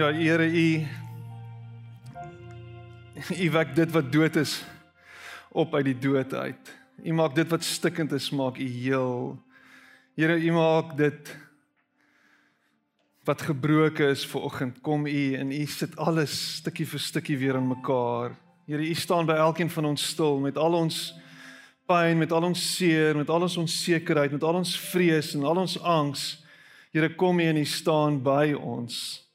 Ja, Here, U U wek dit wat dood is op uit die dood uit. U maak dit wat stikkend is, maak U heel. Here, U maak dit wat gebroken is ver oggend. Kom U en U sit alles stukkie vir stukkie weer in mekaar. Here, U staan by elkeen van ons stil met al ons pyn, met al ons seer, met al ons onsekerheid, met al ons vrees en al ons angs. Here, kom U en U staan by ons.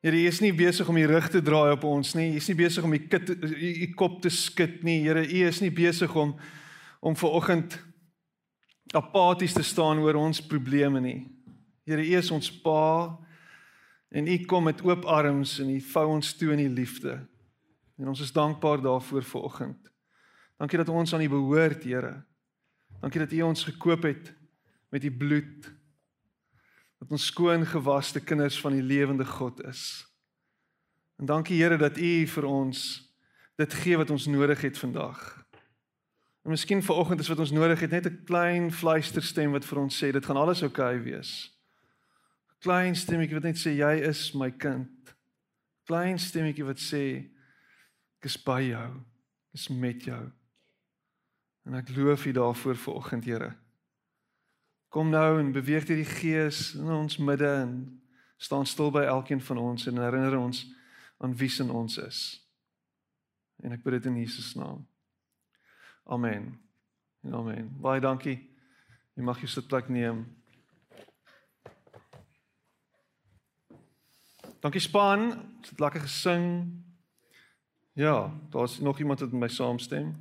Here, U is nie besig om U rug te draai op ons nie. U is nie besig om U kop te skud nie. Here, U is nie besig om om ver oggend apaties te staan oor ons probleme nie. Here, U is ons Pa en U kom met oop arms en U vou ons toe in U liefde. En ons is dankbaar daarvoor vir oggend. Dankie dat ons aan U behoort, Here. Dankie dat U ons gekoop het met U bloed. Dat ons skoon gewaste kinders van die lewende God is. En dankie Here dat U vir ons dit gee wat ons nodig het vandag. En miskien vanoggend is wat ons nodig het net 'n klein fluisterstem wat vir ons sê dit gaan alles oukei okay wees. Klein stemmetjie wat net sê jy is my kind. Klein stemmetjie wat sê ek is by jou. Ek is met jou. En ek loof U daarvoor vanoggend, Here. Kom nou en beweeg hierdie gees in ons midde en staan stil by elkeen van ons en herinner ons aan wie se ons is. En ek bid dit in Jesus naam. Amen. Amen. Baie dankie. Jy mag jou sitplek neem. Dankie span. Dit het lekker gesing. Ja, daar's nog iemand wat met my saamstem.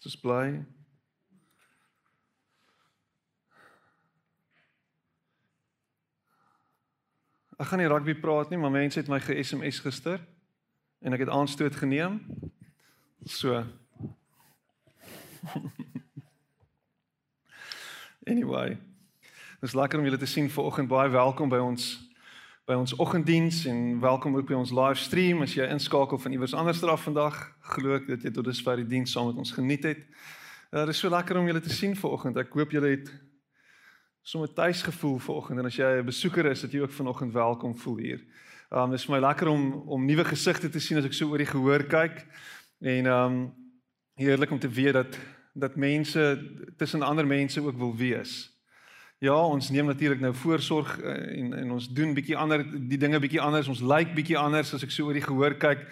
Dis bly. Ek gaan nie rugby praat nie, maar mense het my ge-SMS gister en ek het aanstoot geneem. So, anyway. Dis lekker om julle te sien vanoggend. Baie welkom by ons by ons oggenddiens en welkom ook by ons livestream. As jy inskakel van iewers anders af vandag, glo ek dat jy tot dusver die diens saam met ons geniet het. Uh, dit is so lekker om julle te sien vanoggend. Ek hoop julle het sommer tuis gevoel vanoggend en as jy 'n besoeker is, dat jy ook vanoggend welkom voel hier. Um dis vir my lekker om om nuwe gesigte te sien as ek so oor die gehoor kyk. En um heerlik om te weet dat dat mense tussen ander mense ook wil wees. Ja, ons neem natuurlik nou voorsorg eh, en en ons doen bietjie ander die dinge bietjie anders. Ons lyk like bietjie anders as ek so oor die gehoor kyk,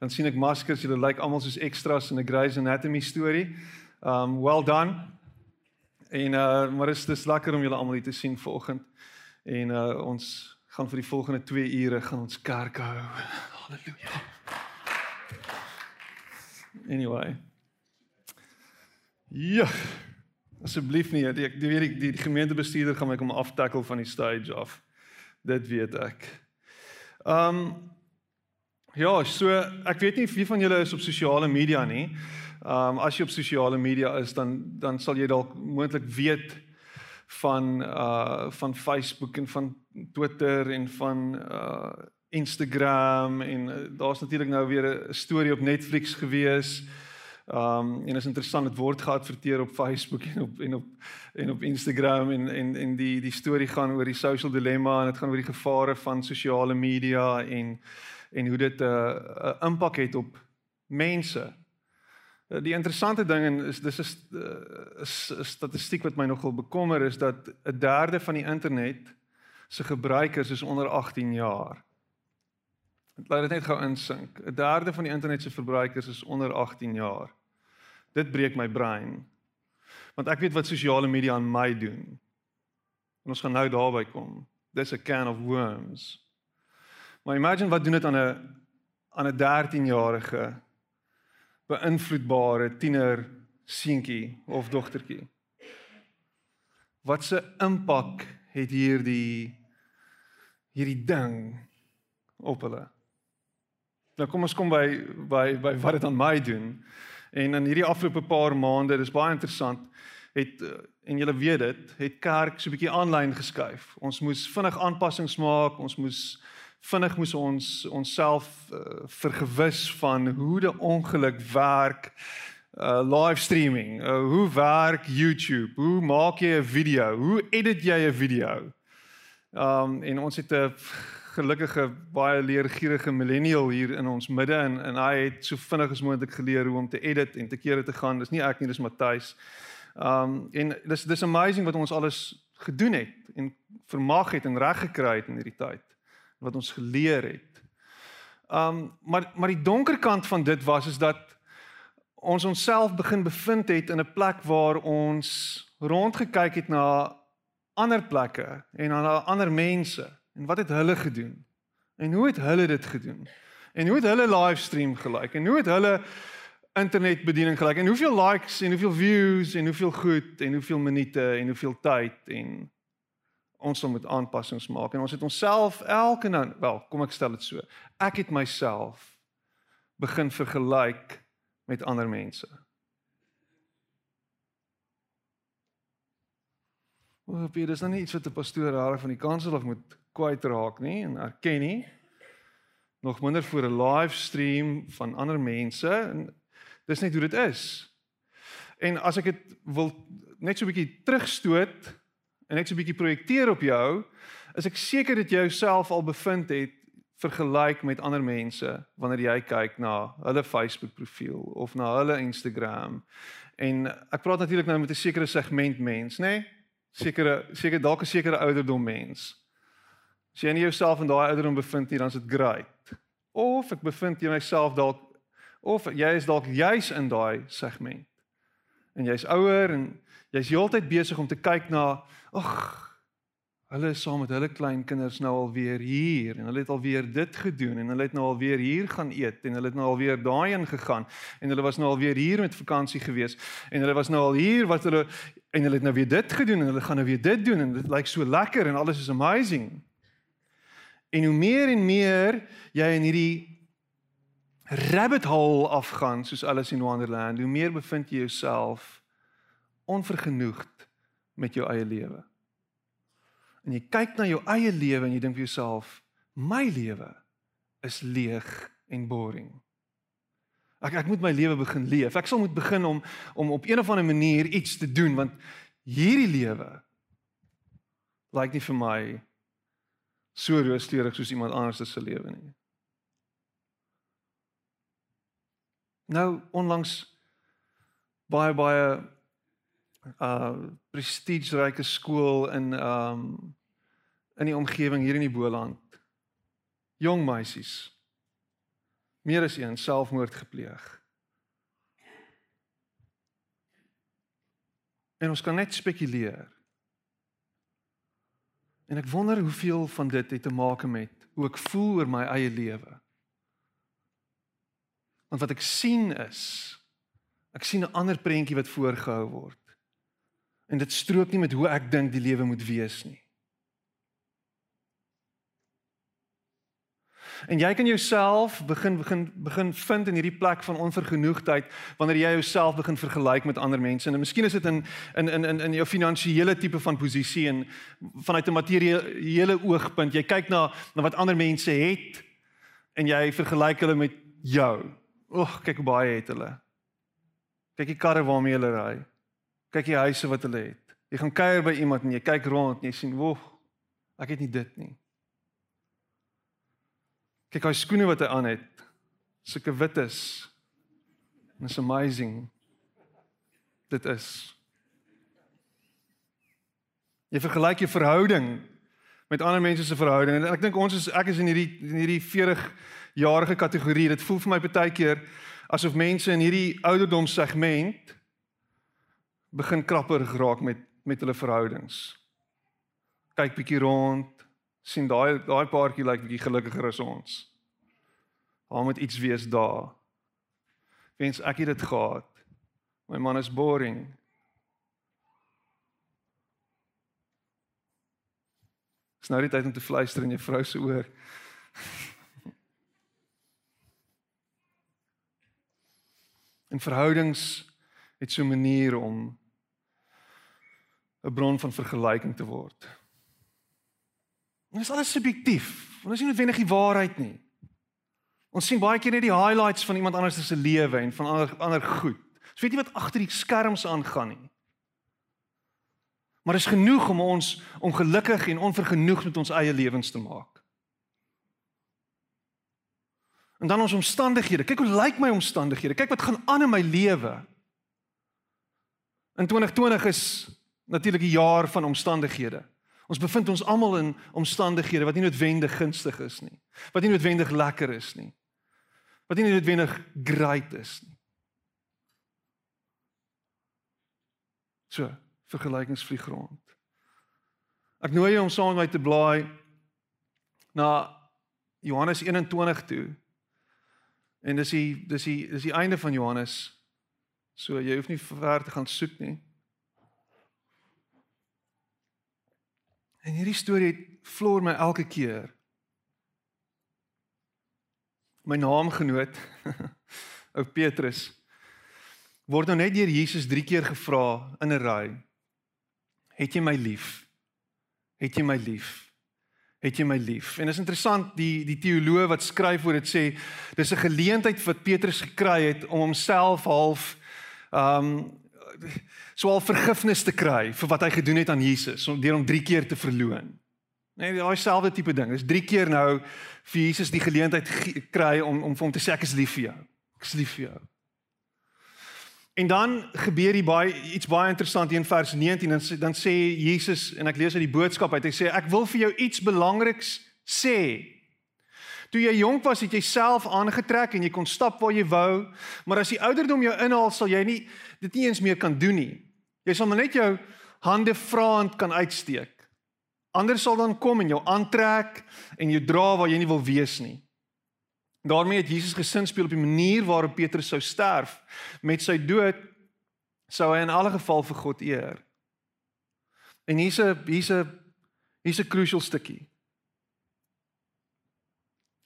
dan sien ek maskers, julle lyk like almal soos extras in 'n Grey's Anatomy storie. Um well done. En uh maar is dis lekker om julle almal hier te sien vanoggend. En uh ons gaan vir die volgende 2 ure gaan ons kerk hou. Halleluja. Anyway. Ja. Asseblief nie. Ek die weet ek die, die gemeentebestuurder gaan my kom aftakkel van die stage af. Dit weet ek. Um Ja, so ek weet nie wie van julle is op sosiale media nie. Um as jy op sosiale media is dan dan sal jy dalk moontlik weet van uh van Facebook en van Twitter en van uh Instagram en uh, daar's natuurlik nou weer 'n storie op Netflix gewees. Um en is interessant dit word geadverteer op Facebook en op en op en op Instagram en en en die die storie gaan oor die social dilemma en dit gaan oor die gevare van sosiale media en en hoe dit 'n uh, 'n impak het op mense. Uh, die interessante ding en is dis is 'n uh, statistiek wat my nogal bekommer is dat 'n derde van die internet se gebruikers is onder 18 jaar. Laat dit net gou insink. 'n Derde van die internet se verbruikers is onder 18 jaar. Dit breek my brein. Want ek weet wat sosiale media aan my doen. En ons gaan nou daarby kom. Dis 'n can of worms. Maar imagine wat doen dit aan 'n aan 'n 13-jarige beïnvloedbare tiener seentjie of dogtertjie. Wat 'n impak het hierdie hierdie ding op hulle? Nou kom ons kom by by by wat dit aan my doen. En in hierdie afgelope paar maande, dis baie interessant, het eh, en julle weet dit, het kerk so 'n bietjie aanlyn geskuif. Ons moes vinnig aanpassings maak, ons moes vinnig moes ons onsself uh, vergewis van hoe die ongeluk werk uh live streaming. Uh, hoe werk YouTube? Hoe maak jy 'n video? Hoe edit jy 'n video? Um en ons het 'n gelukkige baie leergierige millennial hier in ons midde en en hy het so vinnig as moontlik geleer hoe om te edit en te kere te gaan. Dis nie ek nie, dis Matthys. Um en dis dis amazing wat ons alles gedoen het en vermag het en reg gekry het in hierdie tyd wat ons geleer het. Um maar maar die donker kant van dit was is dat ons onsself begin bevind het in 'n plek waar ons rondgekyk het na ander plekke en na ander mense en wat het hulle gedoen? En hoe het hulle dit gedoen? En hoe het hulle livestream gelyk? En hoe het hulle internetbediening gelyk? En hoeveel likes en hoeveel views en hoeveel goed en hoeveel minute en hoeveel tyd en ons sal moet aanpassings maak en ons het onsself elke nou wel kom ek stel dit so ek het myself begin vergelyk met ander mense. O, Peter, dis nou nie iets wat 'n pastoor rarig van die kansel of moet kwyt raak nie en erken nie. Nog minder vir 'n livestream van ander mense en dis net hoe dit is. En as ek dit wil net so 'n bietjie terugstoot en net so 'n bietjie projekteer op jou, is ek seker dat jy jouself al bevind het vergelyk met ander mense wanneer jy kyk na hulle Facebook profiel of na hulle Instagram. En ek praat natuurlik nou met 'n sekere segment mens, nê? Nee? Sekere seker dalk 'n sekere ouderdom mens. As jy in jouself in daai ouderdom bevind hier, dan is dit great. Of ek bevind jy myself dalk of jy is dalk juis in daai segment. En jy's ouer en jy's heeltyd besig om te kyk na, ag, Hulle is saam met hulle klein kinders nou alweer hier en hulle het alweer dit gedoen en hulle het nou alweer hier gaan eet en hulle het nou alweer daarheen gegaan en hulle was nou alweer hier met vakansie gewees en hulle was nou al hier wat hulle en hulle het nou weer dit gedoen en hulle gaan nou weer dit doen en dit lyk so lekker en alles is amazing. En hoe meer en meer jy in hierdie rabbit hole afgaan soos alles in Wonderland, hoe meer bevind jy jouself onvergenoegd met jou eie lewe en jy kyk na jou eie lewe en jy dink vir jouself, my lewe is leeg en boring. Ek ek moet my lewe begin leef. Ek sal moet begin om om op een of ander manier iets te doen want hierdie lewe lyk nie vir my so rooskleurig soos iemand anders se lewe nie. Nou onlangs baie baie uh prestigeryke skool in um in die omgewing hier in die Boland. Jong meisies. Meer as een selfmoord gepleeg. En ons kan net spekuleer. En ek wonder hoeveel van dit het te maak met hoe ek voel oor my eie lewe. Want wat ek sien is ek sien 'n ander prentjie wat voorgehou word. En dit strook nie met hoe ek dink die lewe moet wees nie. En jy kan jouself begin begin begin vind in hierdie plek van onvergenoegdheid wanneer jy jouself begin vergelyk met ander mense. En miskien is dit in in in in in jou finansiële tipe van posisie en vanuit 'n materiële oogpunt. Jy kyk na na wat ander mense het en jy vergelyk hulle met jou. Oeg, kyk hoe baie het hulle. Kyk die karre waarmee hulle ry. Kyk die huise wat hulle het. Jy gaan kuier by iemand en jy kyk rond en jy sien, "Woeg, ek het nie dit nie." Kyk hy skoene wat hy aan het. Sulke wit is. It's amazing. Dit is. Jy vergelyk jou verhouding met ander mense se verhouding en ek dink ons is ek is in hierdie in hierdie 40 jarige kategorie. Dit voel vir my baie keer asof mense in hierdie ouderdom segment begin krapper geraak met met hulle verhoudings. Kyk bietjie rond, sien daai daai paartjie lyk like bietjie gelukkiger as ons. Daar moet iets wees daar. Wens ek het dit gehad. My man is boring. Dis nou die tyd om te fluister in jou vrou se oor. en verhoudings het so 'n manier om 'n bron van vergelyking te word. Dit is alles subjektief. Is nie noodwendig die waarheid nie. Ons sien baie keer net die highlights van iemand anders se lewe en van ander ander goed. Ons weet nie wat agter die skerms aangaan nie. Maar is genoeg om ons ongelukkig en onvergenoegd met ons eie lewens te maak. En dan ons omstandighede. Kyk hoe lyk my omstandighede. Kyk wat gaan aan in my lewe. In 2020 is natuurlik 'n jaar van omstandighede. Ons bevind ons almal in omstandighede wat nie noodwendig gunstig is nie. Wat nie noodwendig lekker is nie. Wat nie noodwendig great is nie. So, vergelykingsvlieg rond. Ek nooi jou om saam met my te blaai na Johannes 21 toe. En dis die dis die dis die einde van Johannes. So jy hoef nie ver te gaan soek nie. En hierdie storie vloer my elke keer. My naamgenoot, ou Petrus, word nou net deur Jesus 3 keer gevra in 'n ry. Het jy my lief? Het jy my lief? Het jy my lief? En is interessant die die teoloog wat skryf oor dit sê dis 'n geleentheid wat Petrus gekry het om homself half um swaal vergifnis te kry vir wat hy gedoen het aan Jesus deur hom 3 keer te verloon. Nee, daai selfde tipe ding. Dis 3 keer nou vir Jesus die geleentheid kry om om vir hom te sê ek is lief vir jou. Ek is lief vir jou. En dan gebeur hier baie iets baie interessant hier in vers 19 en dan, dan sê Jesus en ek lees uit die boodskap uit hy sê ek wil vir jou iets belangriks sê. Toe jy jonk was, het jy self aangetrek en jy kon stap waar jy wou, maar as die ouderdom jou inhaal, sal jy nie dit nie eens meer kan doen nie. Jy sal maar net jou hande vraend kan uitsteek. Ander sal dan kom en jou aantrek en jou dra waar jy nie wil wees nie. Daarmee het Jesus gesin speel op die manier waarop Petrus sou sterf. Met sy dood sou hy in alle geval vir God eer. En hier's 'n hier's 'n hier's 'n crucial stukkie.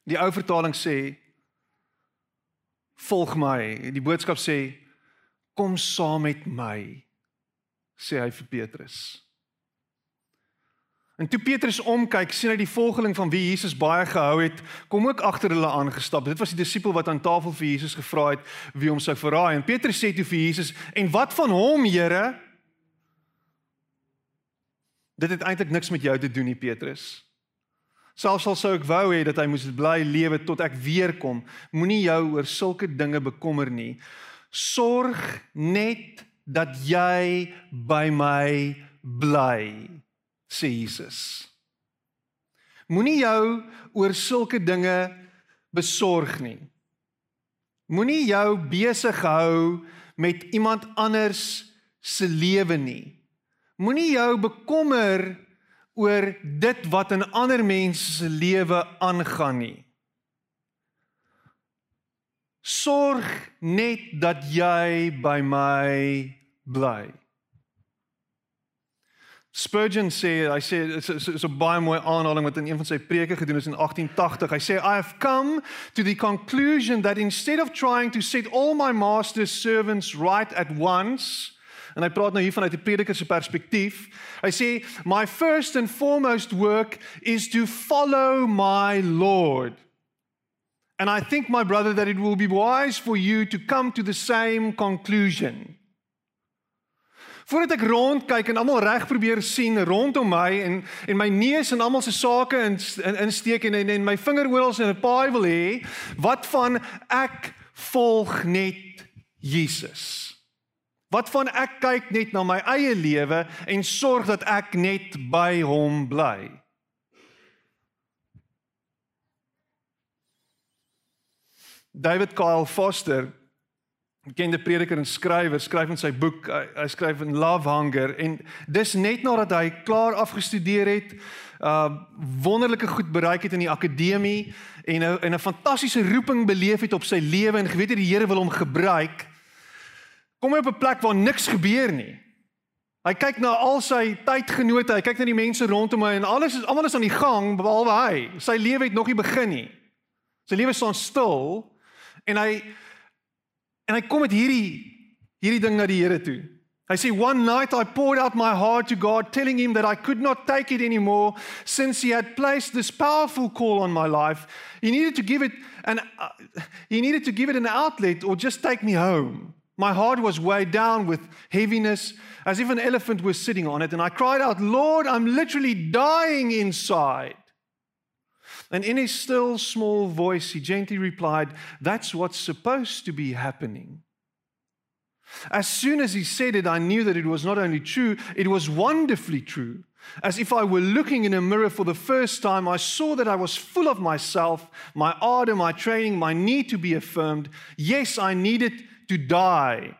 Die ou vertaling sê volg my. Die boodskap sê kom saam met my sê hy vir Petrus. En toe Petrus omkyk, sien hy die volgeling van wie Jesus baie gehou het, kom ook agter hulle aangestap. Dit was die disipel wat aan tafel vir Jesus gevra het wie hom sou verraai. En Petrus sê toe vir Jesus: "En wat van hom, Here?" Dit het eintlik niks met jou te doen nie, Petrus. Selfs al sou ek wou hê dat hy moes bly lewe tot ek weer kom, moenie jou oor sulke dinge bekommer nie sorg net dat jy by my bly sê Jesus. Moenie jou oor sulke dinge besorg nie. Moenie jou besig hou met iemand anders se lewe nie. Moenie jou bekommer oor dit wat in ander mense se lewe aangaan nie Sorg net dat jy by my bly. Spurgeon sê, hy sê is 'n baie mooi aanhaling wat in een van sy preke gedoen is in 1880. Hy sê I have come to the conclusion that instead of trying to set all my master's servants right at once, en hy praat nou hier vanuit 'n prediker se perspektief. Hy sê my first and foremost work is to follow my Lord. And I think, my brother, that it will be wise for you to come to the same conclusion. Voordat ek rondkyk en almal reg probeer sien rondom my en en my neus en almal se sake in insteek in, en en my vinger oral in 'n paai wil hê, wat van ek volg net Jesus? Wat van ek kyk net na my eie lewe en sorg dat ek net by hom bly? David Kyle Foster, bekende prediker en skrywer, skryf in sy boek, hy, hy skryf in Love Hunger en dis net nadat hy klaar afgestudeer het, uh wonderlike goed bereik het in die akademie en 'n en 'n fantastiese roeping beleef het op sy lewe en geweet het die Here wil hom gebruik. Kom hy op 'n plek waar niks gebeur nie. Hy kyk na al sy tydgenote, hy kyk na die mense rondom hom en alles is almal is aan die gang behalwe hy. Sy lewe het nog nie begin nie. Sy lewe staan stil En hy en hy kom met hierdie hierdie ding na die Here toe. Hy sê one night I poured out my heart to God telling him that I could not take it anymore since he had placed this powerful call on my life. He needed to give it an uh, he needed to give it an outlet or just take me home. My heart was weighed down with heaviness as if an elephant was sitting on it and I cried out, "Lord, I'm literally dying inside." And in his still small voice, he gently replied, That's what's supposed to be happening. As soon as he said it, I knew that it was not only true, it was wonderfully true. As if I were looking in a mirror for the first time, I saw that I was full of myself, my ardor, my training, my need to be affirmed. Yes, I needed to die.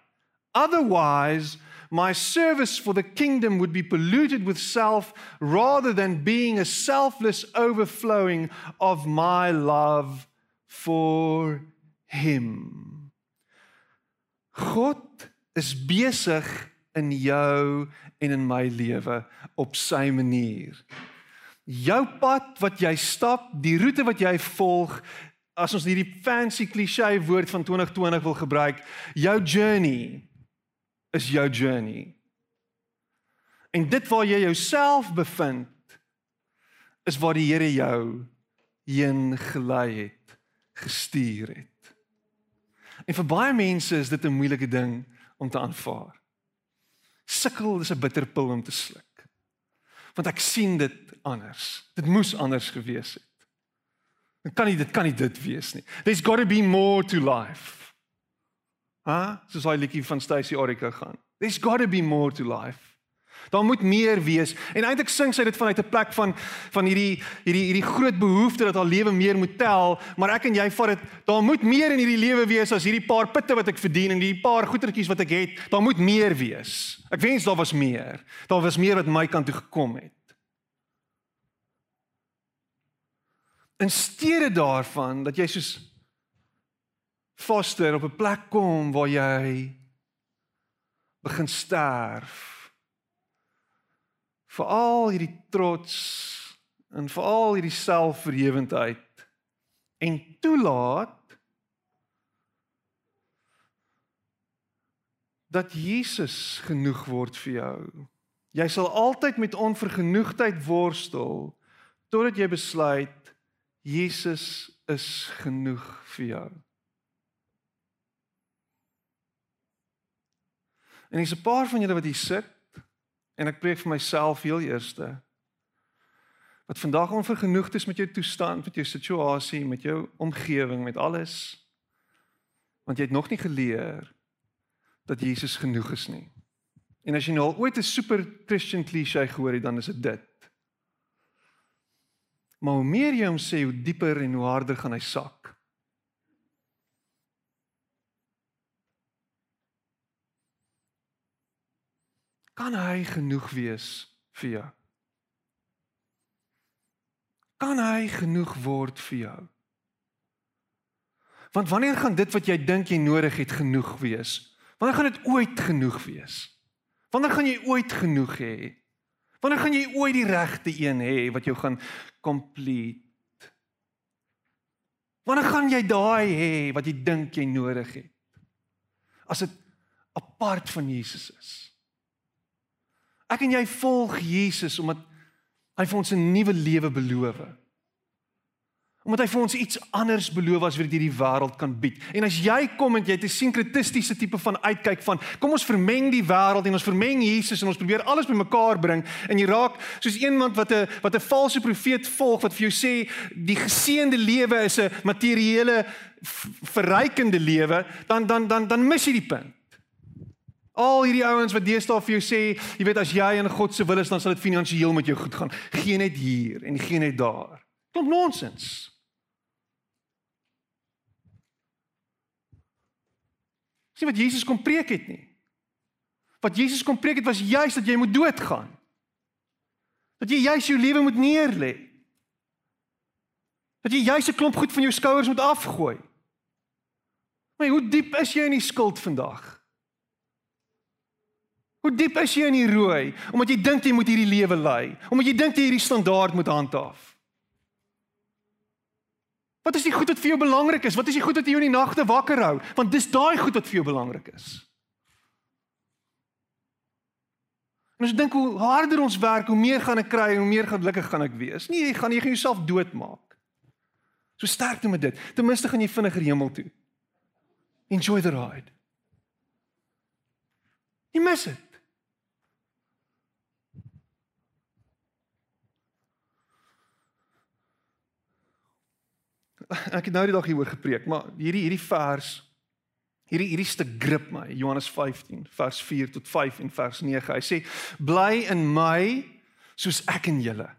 Otherwise, my service for the kingdom would be polluted with self rather than being a selfless overflowing of my love for him. God is besig in jou en in my lewe op sy manier. Jou pad wat jy stap, die roete wat jy volg, as ons hierdie fancy klise woord van 2020 wil gebruik, jou journey is jou journey. En dit waar jy jouself bevind is waar die Here jou heen gelei het, gestuur het. En vir baie mense is dit 'n moeilike ding om te aanvaar. Sukkel is 'n bitterpil om te sluk. Want ek sien dit anders. Dit moes anders gewees het. Dit kan nie dit kan nie dit wees nie. There's got to be more to life. Ha? Soos daai liedjie van Stacy Orika gaan. There's got to be more to life. Daar moet meer wees. En eintlik sing sy dit vanuit 'n plek van van hierdie hierdie hierdie groot behoefte dat haar lewe meer moet tel, maar ek en jy vat dit, daar moet meer in hierdie lewe wees as hierdie paar pitte wat ek verdien en hierdie paar goedertjies wat ek het. Daar moet meer wees. Ek wens daar was meer. Daar was meer wat my kant toe gekom het. In steede daarvan dat jy soos foster op 'n plek kom waar jy begin sterf. Veral hierdie trots en veral hierdie selfverhewendheid en toelaat dat Jesus genoeg word vir jou. Jy sal altyd met onvergenoegdheid worstel totdat jy besluit Jesus is genoeg vir jou. En dis 'n paar van julle wat hier sit en ek preek vir myself heel eerste. Wat vandag onvergenoegd is met jou toestand, met jou situasie, met jou omgewing, met alles. Want jy het nog nie geleer dat Jesus genoeg is nie. En as jy nou al ooit 'n super Christian klise gehoor het, dan is dit dit. Maar hoe meer jy hom sê, hoe dieper en hoe harder gaan hy sak. Kan hy genoeg wees vir jou? Kan hy genoeg word vir jou? Want wanneer gaan dit wat jy dink jy nodig het genoeg wees? Wanneer gaan dit ooit genoeg wees? Wanneer gaan jy ooit genoeg hê? Wanneer gaan jy ooit die regte een hê wat jou gaan complete? Wanneer gaan jy daai hê wat jy dink jy nodig het? As dit apart van Jesus is. Ek en jy volg Jesus omdat hy vir ons 'n nuwe lewe beloof. Omdat hy vir ons iets anders beloof as wat hierdie wêreld kan bied. En as jy kom en jy het 'n sinkretistiese tipe van uitkyk van kom ons vermeng die wêreld en ons vermeng Jesus en ons probeer alles bymekaar bring en jy raak soos iemand wat 'n wat 'n valse profeet volg wat vir jou sê die geseënde lewe is 'n materiële verrykende lewe, dan dan dan dan mis jy die punt. Al hierdie ouens wat deesdae vir jou sê, jy weet as jy in God se wil is, dan sal dit finansiëel met jou goed gaan. Geen net hier en geen net daar. Klomp nonsens. Sien wat Jesus kom preek het nie. Wat Jesus kom preek het was juis dat jy moet doodgaan. Dat jy juis jou lewe moet neerlê. Dat jy juis 'n klomp goed van jou skouers moet afgooi. Maar hoe diep is jy in die skuld vandag? Hoe diep is jy in die rooi omdat jy dink jy moet hierdie lewe lei, omdat jy dink jy hierdie standaard moet handhaaf? Wat is die goed wat vir jou belangrik is? Wat is die goed wat jou in die nagte wakker hou? Want dis daai goed wat vir jou belangrik is. En as jy dink hoe harder ons werk, hoe meer gaan ek kry hoe meer gelukkig gaan ek wees. Nee, jy gaan jy gaan jouself doodmaak. So sterkte met dit. Ten minste gaan jy vinniger hemel toe. Enjoy the ride. Jy mis dit. ek het nou die dag hieroor gepreek, maar hierdie hierdie vers hierdie hierdie stuk grip my. Johannes 15 vers 4 tot 5 en vers 9. Hy sê: "Bly in my soos ek in julle."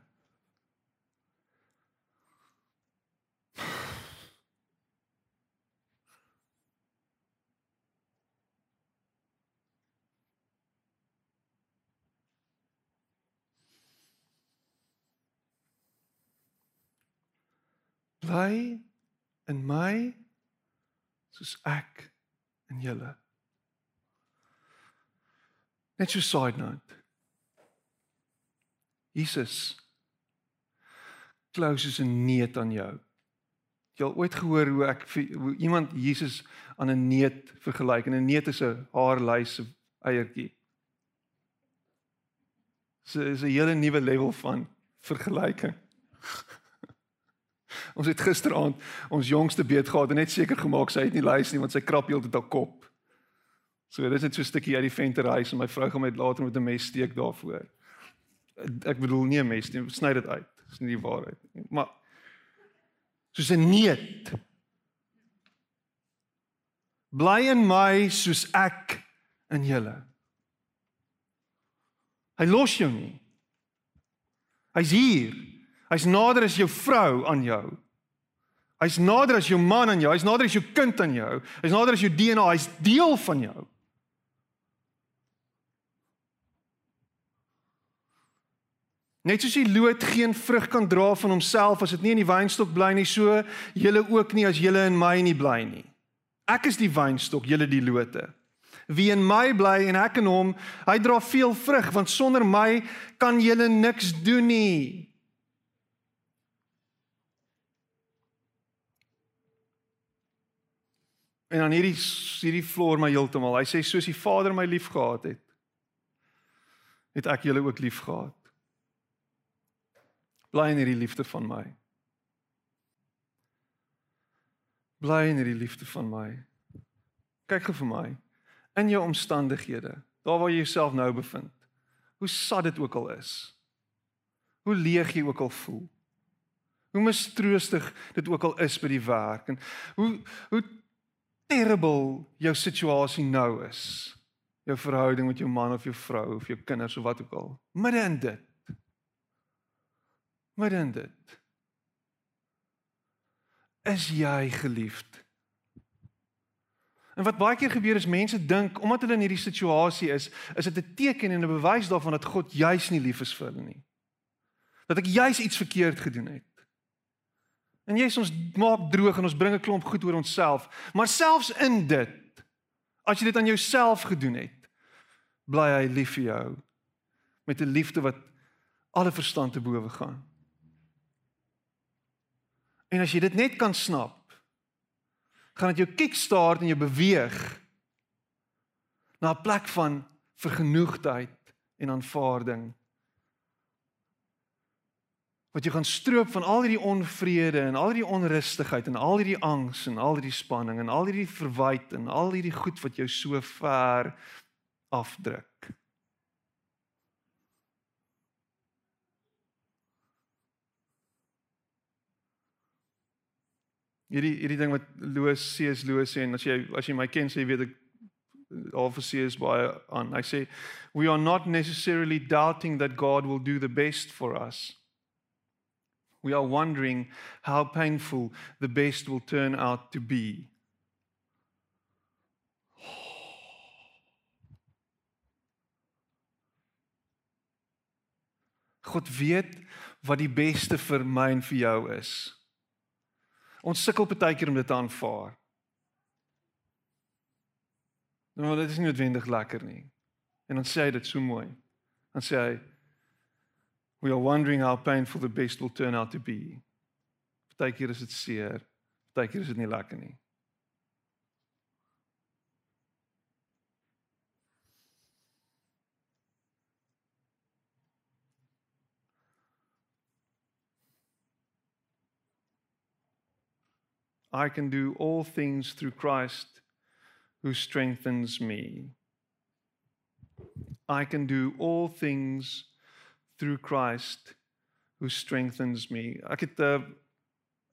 Bly in my soos ek in julle. Net so side note. Jesus closes 'n neet aan jou. Jy al ooit gehoor hoe ek hoe iemand Jesus aan 'n neet vergelyk en 'n neet is 'n haarlys eiertjie. So is 'n hele nuwe level van vergelyking. Ons het gisteraand ons jongste beet gehad en net seker gemaak sy het nie luister nie want sy krap heeltyd haar kop. So dis net so 'n stukkie uit die venterhuis en my vrou gaan met later met 'n mes steek daarvoor. Ek bedoel nie 'n mes nie, sny dit uit. Dis nie die waarheid nie. Maar soos 'n neet. Bly in my soos ek in julle. Hy los jou nie. Hy's hier. Hy's nader as jou vrou aan jou. Hy's nader as jou man aan jou. Hy's nader as jou kind aan jou. Hy's nader as jou DNA. Hy's deel van jou. Net soos die loot geen vrug kan dra van homself as dit nie in die wynstok bly nie, so julle ook nie as julle in my nie bly nie. Ek is die wynstok, julle die lote. Wie in my bly en ek in hom, hy dra veel vrug, want sonder my kan julle niks doen nie. En dan hierdie hierdie floor my heeltemal. Hy sê soos die Vader my liefgehad het, het ek julle ook liefgehad. Bly in hierdie liefde van my. Bly in hierdie liefde van my. Kyk gou vir my in jou omstandighede, daar waar jy jouself nou bevind. Hoe sad dit ook al is. Hoe leeg jy ook al voel. Hoe mistroostig dit ook al is by die werk en hoe hoe terrible jou situasie nou is. Jou verhouding met jou man of jou vrou of jou kinders of wat ook al. Midde in dit. Midde in dit. Is jy geliefd? En wat baie keer gebeur is mense dink omdat hulle in hierdie situasie is, is dit 'n teken en 'n bewys daarvan dat God juis nie lief is vir hulle nie. Dat ek juis iets verkeerd gedoen het. En jy ons maak droog en ons bring 'n klomp goed oor onsself, maar selfs in dit as jy dit aan jouself gedoen het, bly hy lief vir jou met 'n liefde wat alle verstand te bowe gaan. En as jy dit net kan snap, gaan dit jou kickstart en jou beweeg na 'n plek van vergenoegdheid en aanvaarding wat jy gaan stroop van al hierdie onvrede en al hierdie onrustigheid en al hierdie angs en al hierdie spanning en al hierdie verwyte en al hierdie goed wat jou so ver afdruk. Hierdie hierdie ding wat Loos sees Loos sê en as jy as jy my ken sê weet ek al verseë is baie aan. Hy sê we are not necessarily doubting that God will do the best for us we are wondering how painful the best will turn out to be. God weet wat die beste vir my en vir jou is. Ons sukkel baie keer om dit te aanvaar. Nou, dit is nie noodwendig lekker nie. En dan sê hy dit so mooi. Dan sê hy We are wondering how painful the best will turn out to be. Partykeer is dit seer, partykeer is dit nie lekker nie. I can do all things through Christ who strengthens me. I can do all things through Christ who strengthens me. Ek het 'n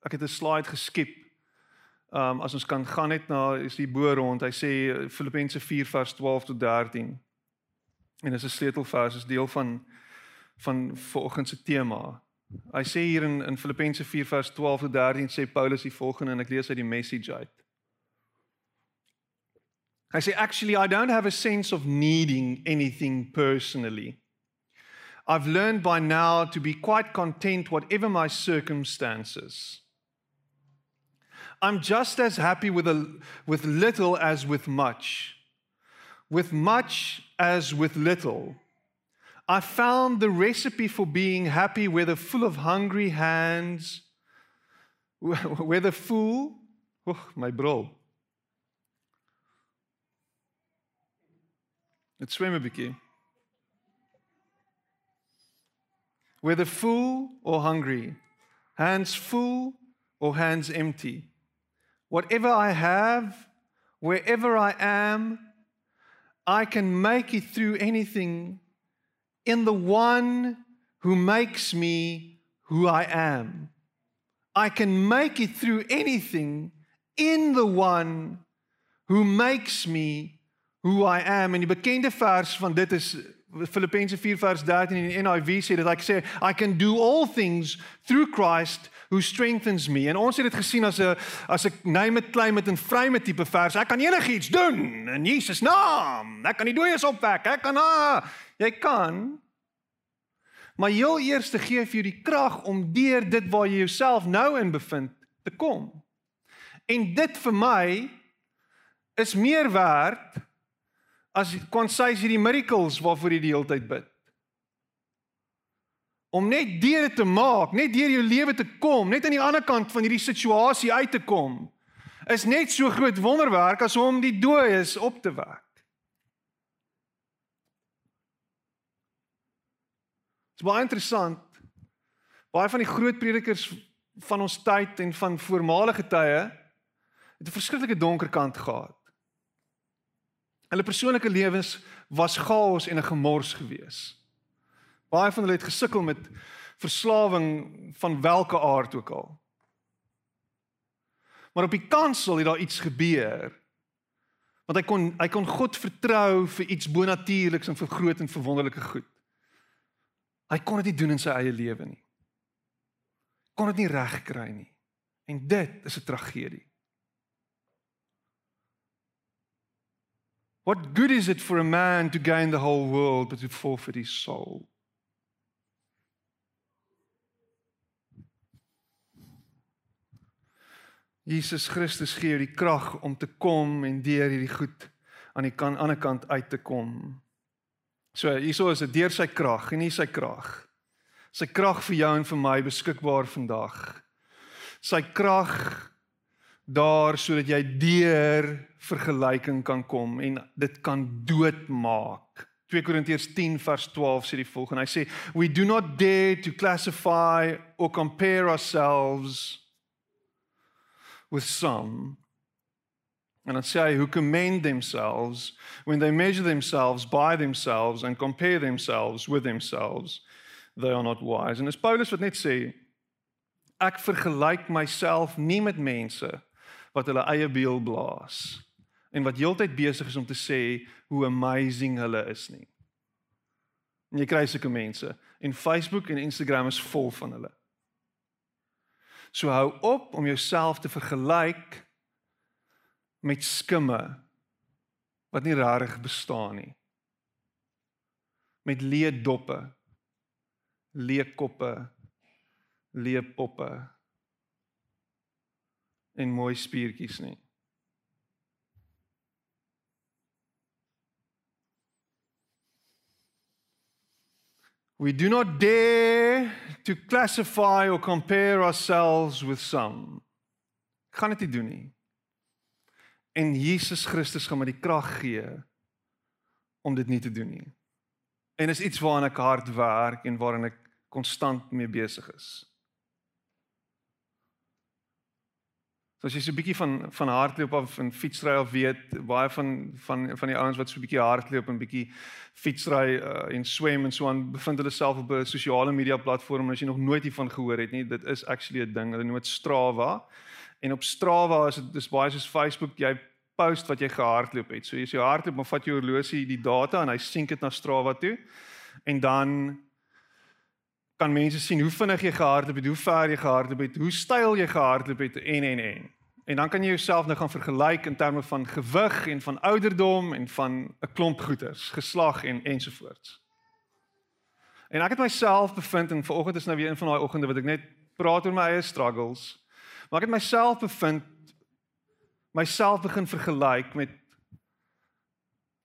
ek het 'n slide geskep. Um as ons kan gaan net na is die bo rond. Hy sê Filippense 4 vers 12 tot 13. En dis 'n sleutelvers, is deel van van vanoggend se tema. Hy sê hier in in Filippense 4 vers 12 tot 13 sê Paulus die volgende en ek lees uit die message uit. Hy sê actually I don't have a sense of needing anything personally. I've learned by now to be quite content whatever my circumstances. I'm just as happy with a with little as with much. With much as with little. I found the recipe for being happy whether full of hungry hands whether full oh my bro let's swim Dit swem 'n Whether full or hungry, hands full or hands empty. Whatever I have, wherever I am, I can make it through anything in the one who makes me who I am. I can make it through anything in the one who makes me who I am en die bekende vers van dit is Filippense 4 vers 13 in die NIV sê dit ek sê I can do all things through Christ who strengthens me. En ons het dit gesien as 'n as 'n name it claim it en vryme tipe vers. Ek kan enigiets doen in Jesus naam. Ek kan die dooies opwek. Ek kan ah, jy kan. Maar heel eers te gee vir jou die krag om deur dit waar jy jouself nou in bevind te kom. En dit vir my is meer werd as kon sy hierdie miracles waarvoor jy die hele tyd bid. Om net deur te maak, net deur jou lewe te kom, net aan die ander kant van hierdie situasie uit te kom, is net so groot wonderwerk as om die dooies op te wek. Dit is baie interessant. Baie van die groot predikers van ons tyd en van voormalige tye het 'n verskriklike donker kant gehad. Hulle persoonlike lewens was chaos en 'n gemors gewees. Baie van hulle het gesukkel met verslawing van watter aard ook al. Maar op die kansel het daar iets gebeur. Want hy kon hy kon God vertrou vir iets bonatuurliks en vir groot en verwonderlike goed. Hy kon dit nie doen in sy eie lewe nie. Kon dit nie regkry nie. En dit is 'n tragedie. What good is it for a man to gain the whole world but to forfeit his soul? Jesus Christus gee jou die krag om te kom en deur hierdie goed aan die kan ander kant uit te kom. So hieso is dit deur sy krag en nie sy krag. Sy krag vir jou en vir my beskikbaar vandag. Sy krag daar sodat jy deur vergelyking kan kom en dit kan doodmaak. 2 Korintiërs 10 vers 12 sê die volgende. Hy sê we do not dare to classify or compare ourselves with some and sê hy who commend themselves when they measure themselves by themselves and compare themselves with themselves they are not wise. En dis Paulus wat net sê ek vergelyk myself nie met mense wat hulle eie beeld blaas en wat heeltyd besig is om te sê hoe amazing hulle is nie. En jy kry sulke mense en Facebook en Instagram is vol van hulle. So hou op om jouself te vergelyk met skimme wat nie regtig bestaan nie. Met leë doppe, leë koppe, leë poppe en mooi spiertjies nie. We do not dare to classify or compare ourselves with some. Gaan dit nie doen nie. En Jesus Christus gaan my die krag gee om dit nie te doen nie. En is iets waaraan ek hard werk en waaraan ek konstant mee besig is. So as jy so 'n bietjie van van hardloop of en fietsry of weet, baie van van van die ouens wat so 'n bietjie hardloop en bietjie fietsry uh, en swem en so aan bevind hulle self op 'n sosiale media platform as jy nog nooit hiervan gehoor het nie, dit is actually 'n ding. Hulle noem dit Strava. En op Strava is dit dis baie soos Facebook, jy post wat jy gehardloop het. So jy hardloop, maar vat jy horlosie die data en hy sink dit na Strava toe. En dan kan mense sien hoe vinnig jy gehardloop het, hoe ver jy gehardloop het, hoe styl jy gehardloop het en en en. En dan kan jy jouself nou gaan vergelyk in terme van gewig en van ouderdom en van 'n klomp goeters, geslag en ensovoorts. En ek het myself bevind en vanoggend is nou weer een van daai oggende wat ek net praat oor my eie struggles. Maar ek het myself bevind myself begin vergelyk met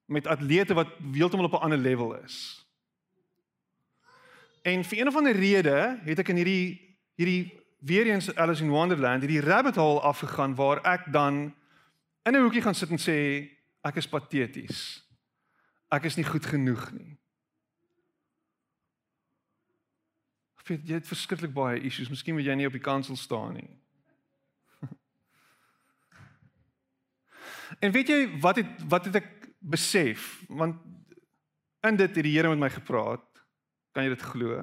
met atlete wat heeltemal op 'n ander level is. En vir een of ander rede het ek in hierdie hierdie weer eens Alice in Wonderland hierdie rabbit hole afgegaan waar ek dan in 'n hoekie gaan sit en sê ek is pateties. Ek is nie goed genoeg nie. Ek weet jy het verskriklik baie issues. Miskien moet jy nie op die kansel staan nie. en weet jy wat het wat het ek besef? Want in dit het die Here met my gepraat Kan jy dit glo?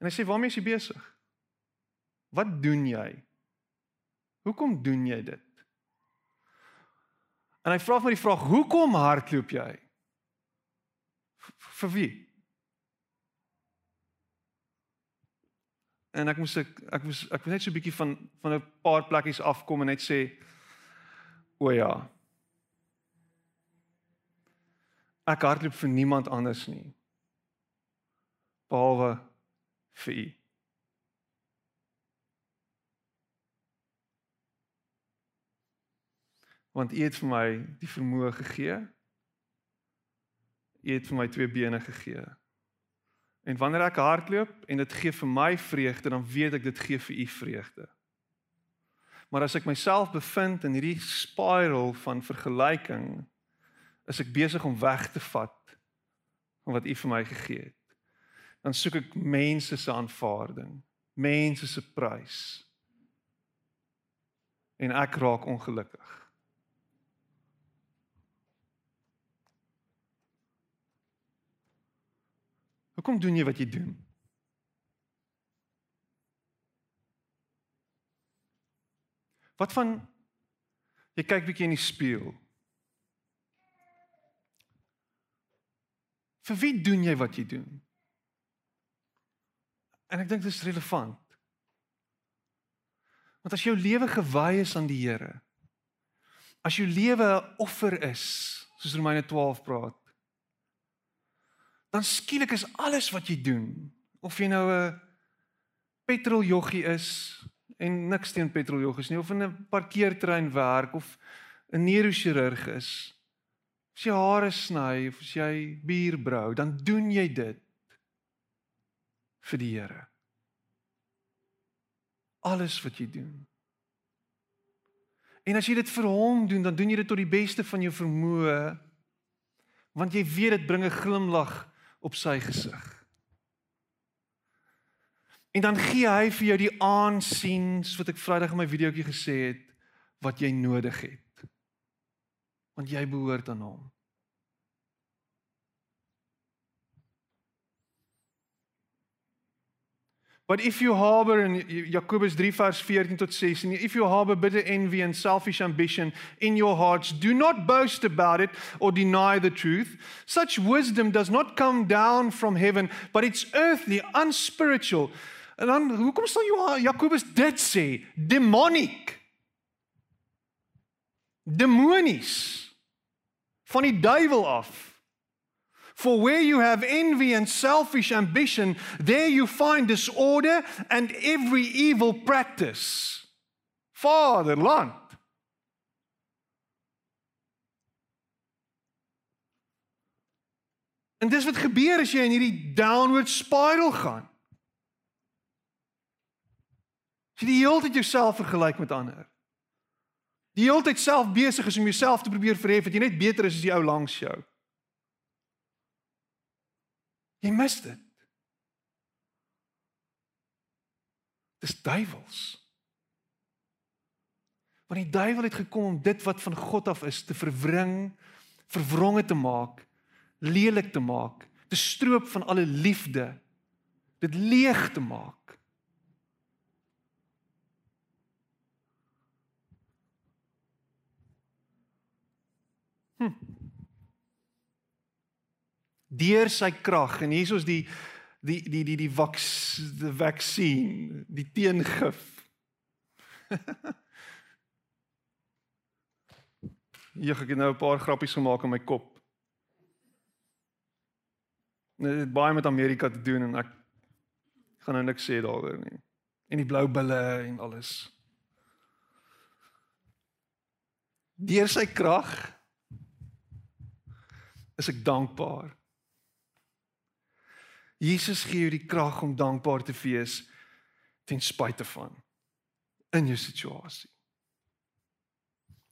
En hy sê waarmee is jy besig? Wat doen jy? Hoekom doen jy dit? En hy vra vir die vraag, hoekom hardloop jy? Vir wie? En ek moes ek ek moes ek moes net so 'n bietjie van van 'n paar plekkies afkom en net sê o ja. Ek hardloop vir niemand anders nie behalwe vir u. Want u het vir my die vermoë gegee. U het vir my twee bene gegee. En wanneer ek hardloop en dit gee vir my vreugde, dan weet ek dit gee vir u vreugde. Maar as ek myself bevind in hierdie spiral van vergelyking, is ek besig om weg te vat van wat u vir my gegee het dan soek ek mense se aanvaarding, mense se prys. En ek raak ongelukkig. Hoekom doen jy wat jy doen? Wat van jy kyk bietjie in die spieël? Vir wie doen jy wat jy doen? En ek dink dit is relevant. Want as jou lewe gewy is aan die Here, as jou lewe 'n offer is, soos Romeine 12 praat, dan skielik is alles wat jy doen, of jy nou 'n petroljoggie is en niks teen petroljoggies nie, of in 'n parkeerterrein werk of 'n neurochirurg is, as jy hare sny of as jy bier brou, dan doen jy dit vir die Here. Alles wat jy doen. En as jy dit vir hom doen, dan doen jy dit tot die beste van jou vermoë want jy weet dit bring 'n glimlag op sy gesig. En dan gee hy vir jou die aansien wat ek Vrydag in my videoetjie gesê het wat jy nodig het. Want jy behoort aan hom. But if you harbor in Jakobus 3 vers 14 tot 16, if you harbor bitter envy and selfish ambition in your hearts, do not boast about it or deny the truth. Such wisdom does not come down from heaven, but it's earthly, unspiritual. En dan hoekom sal jy Jakobus dit sê? Demonic. Demonies. Van die duiwel af. For where you have envy and selfish ambition, there you find disorder and every evil practice. Vaderland. En dis wat gebeur as jy in hierdie downward spiral gaan. Jy die hele tyd jouself vergelyk met ander. Die hele tyd self besig is om jouself te probeer verhef dat jy net beter is as die ou langs jou. Jy mis dit. Dis duiwels. Want die duiwel het gekom om dit wat van God af is te verwring, verwronge te maak, lelik te maak, te stroop van alle liefde, dit leeg te maak. Hm. Deur sy krag en hier is die die die die die vaks die vaksin, die teengif. Ja, ek het nou 'n paar grappies gemaak in my kop. Dit het baie met Amerika te doen en ek gaan nou niks sê daaroor nie. En die blou bulle en alles. Deur sy krag is ek dankbaar. Jesus gee jou die krag om dankbaar te wees ten spyte van in jou situasie.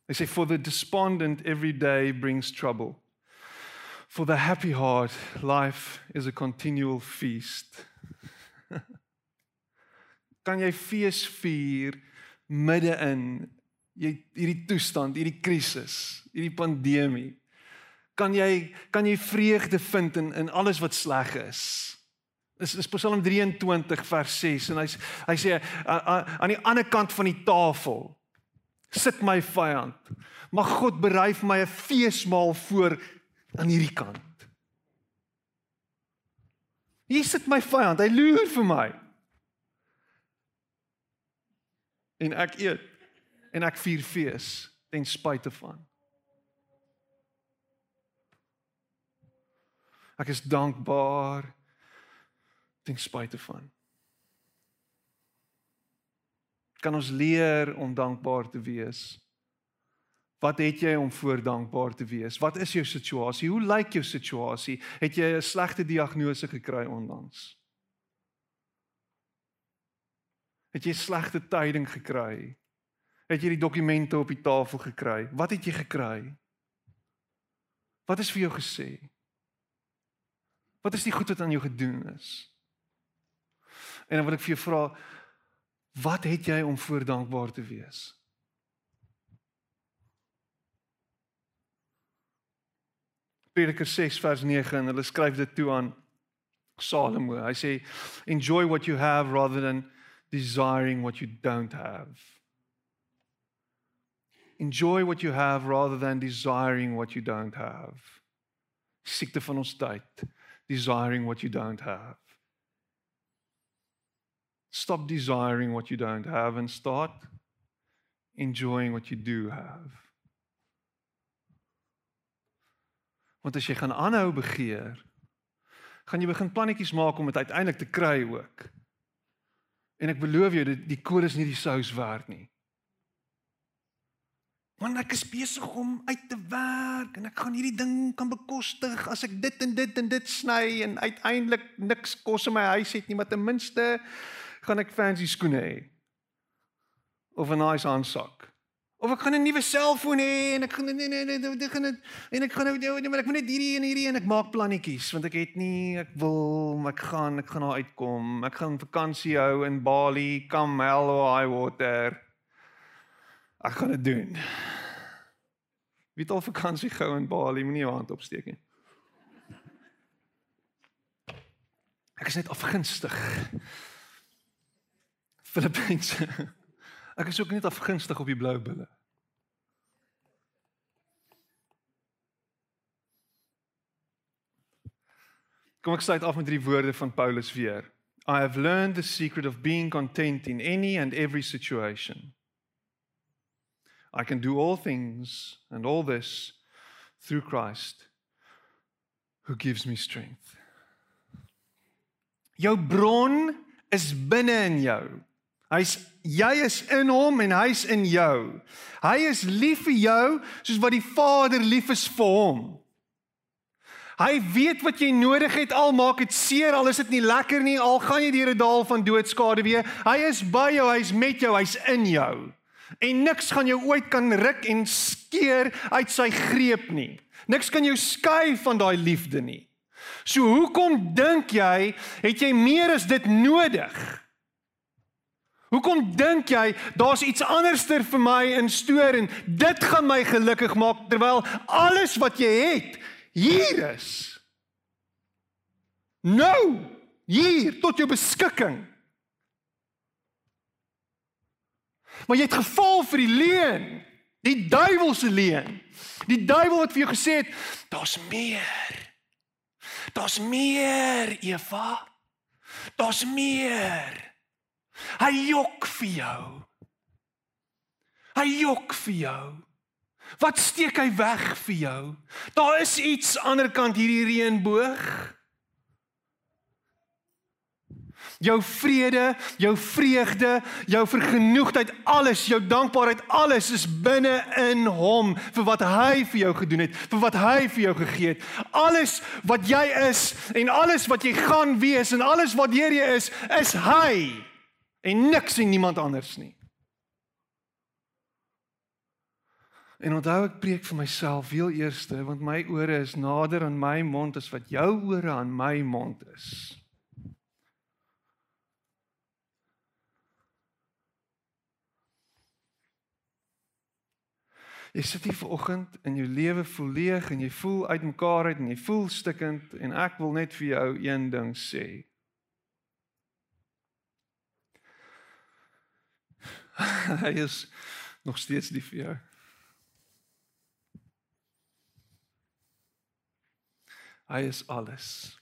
They say, For the despondent, every day brings trouble. For the happy heart, life is a continual feast. kan jy fees vier midde in jy hierdie toestand, hierdie krisis, hierdie pandemie? Kan jy kan jy vreugde vind in in alles wat sleg is? Dis is Psalm 23 vers 6 en hy hy sê aan die ander kant van die tafel sit my vyand. Mag God berei vir my 'n feesmaal voor aan hierdie kant. Hier sit my vyand, hy loer vir my. En ek eet en ek vier fees ten spyte van. Ek is dankbaar ten spyte van kan ons leer om dankbaar te wees. Wat het jy om voor dankbaar te wees? Wat is jou situasie? Hoe lyk jou situasie? Het jy 'n slegte diagnose gekry onlangs? Het jy slegte tyding gekry? Het jy die dokumente op die tafel gekry? Wat het jy gekry? Wat is vir jou gesê? Wat is die goed wat aan jou gedoen is? En dan wil ek vir jou vra, Wat het jy om voor dankbaar te wees? Prediker 6 vers 9 en hulle skryf dit toe aan Salomo. Hy sê enjoy what you have rather than desiring what you don't have. Enjoy what you have rather than desiring what you don't have. Siekte van ons tyd, desiring what you don't have. Stop desiring what you don't have and start enjoying what you do have. Want as jy gaan aanhou begeer, gaan jy begin plannetjies maak om dit uiteindelik te kry ook. En ek beloof jou, die, die kool is nie die sous werd nie. Want ek is besig om uit te werk en ek gaan hierdie ding kan bekostig as ek dit en dit en dit sny en uiteindelik niks kos in my huis het nie, maar ten minste gaan ek fancy skoene hê. Of 'n nice handsak. Of ek gaan 'n nuwe selfoon hê en ek gaan nee nee nee dit gaan dit en ek gaan nou nee maar ek moet net hierdie en hierdie en ek maak plannetjies want ek het nie ek wil ek gaan ek gaan daar uitkom. Ek gaan vakansie hou in Bali, or high water. Ek gaan dit doen. Wie het al vakansie gehou in Bali? Moenie jou hand opsteek nie. Ek is net afgunstig. Filippense. Ek is ook net afgunstig op die blou bulle. Kom ek sluit af met drie woorde van Paulus weer. I have learned the secret of being content in any and every situation. I can do all things and all this through Christ who gives me strength. Jou bron is binne in jou. Hy's jy is in hom en hy's in jou. Hy is lief vir jou soos wat die Vader lief is vir hom. Hy weet wat jy nodig het al maak dit seer al is dit nie lekker nie al gaan jy deur 'n dal van doodskade weer. Hy is by jou, hy's met jou, hy's in jou. En niks gaan jou ooit kan ruk en skeer uit sy greep nie. Niks kan jou skei van daai liefde nie. So hoekom dink jy het jy meer as dit nodig? Hoekom dink jy daar's iets anderster vir my in stoor en dit gaan my gelukkig maak terwyl alles wat jy het hier is? Nou, hier tot jou beskikking. Maar jy het geval vir die leuen, die duiwelse leuen. Die duiwel het vir jou gesê, daar's meer. Daar's meer, Eva. Daar's meer. Hy jok vir jou. Hy jok vir jou. Wat steek hy weg vir jou? Daar is iets aanderkant hierdie reënboog. Jou vrede, jou vreugde, jou vergenoegdheid, alles, jou dankbaarheid, alles is binne in hom vir wat hy vir jou gedoen het, vir wat hy vir jou gegee het. Alles wat jy is en alles wat jy gaan wees en alles wat jy is, is hy en niks en niemand anders nie. En onthou ek preek vir myself heel eerste want my ore is nader aan my mond as wat jou ore aan my mond is. Jy sit hier vanoggend in jou lewe voel leeg en jy voel uitmekaar uit en jy voel stikkend en ek wil net vir jou een ding sê. Hy is nog steeds lief vir jou. Hy is alles.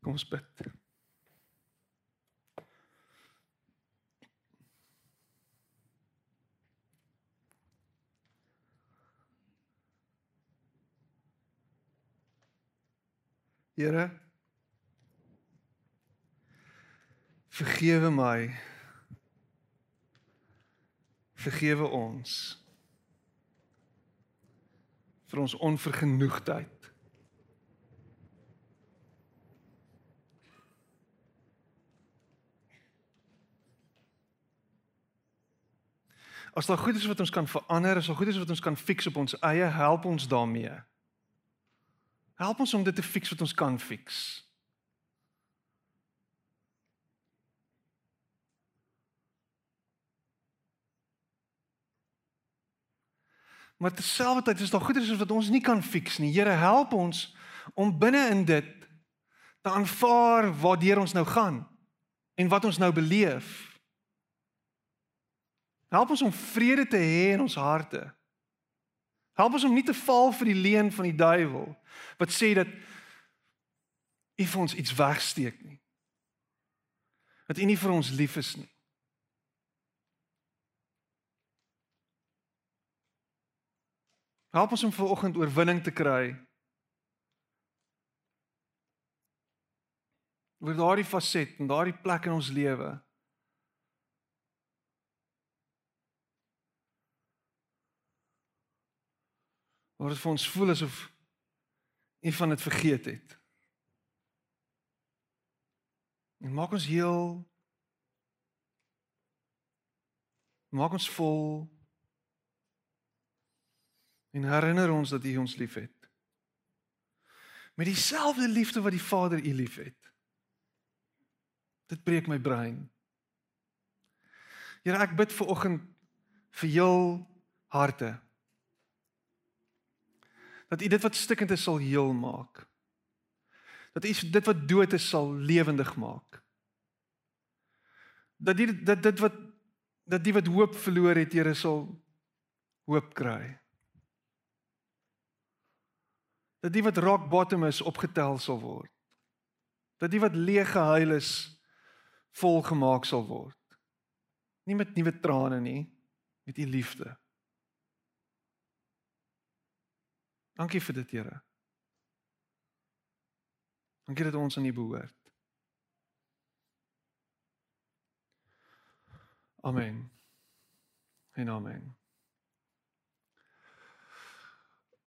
Kom ons bid. Here vergewe my vergewe ons vir ons onvergenoegdheid As daar goed is wat ons kan verander, as daar goed is wat ons kan fix op ons eie, help ons daarmee. Help ons om dit te fix wat ons kan fix. Maar terselfdertyd is daar goeders wat ons nie kan fix nie. Here, help ons om binne in dit te aanvaar waartoe ons nou gaan en wat ons nou beleef. Help ons om vrede te hê in ons harte. Help ons om nie te val vir die leuen van die duiwel wat sê dat U vir ons iets wegsteek nie. Dat U nie vir ons lief is nie. Help ons om vanoggend oorwinning te kry. oor daardie faset en daardie plek in ons lewe waar dit vir ons voel asof een van dit vergeet het. En maak ons heel maak ons vol en herinner ons dat U ons liefhet. Met dieselfde liefde wat die Vader U liefhet. Dit breek my brein. Here, ek bid vir oggend vir heel harte dat U dit wat stikkend is sal heel maak. Dat U dit wat dood is sal lewendig maak. Dat die dat dit wat dat die wat hoop verloor het, Here sal hoop kry. Dat die wat rock bottom is opgetel sal word. Dat die wat leeg gehuil is vol gemaak sal word. Nie met nuwe trane nie, met U liefde. Dankie vir dit, Here. Dankie dat ons aan U behoort. Amen. En amen.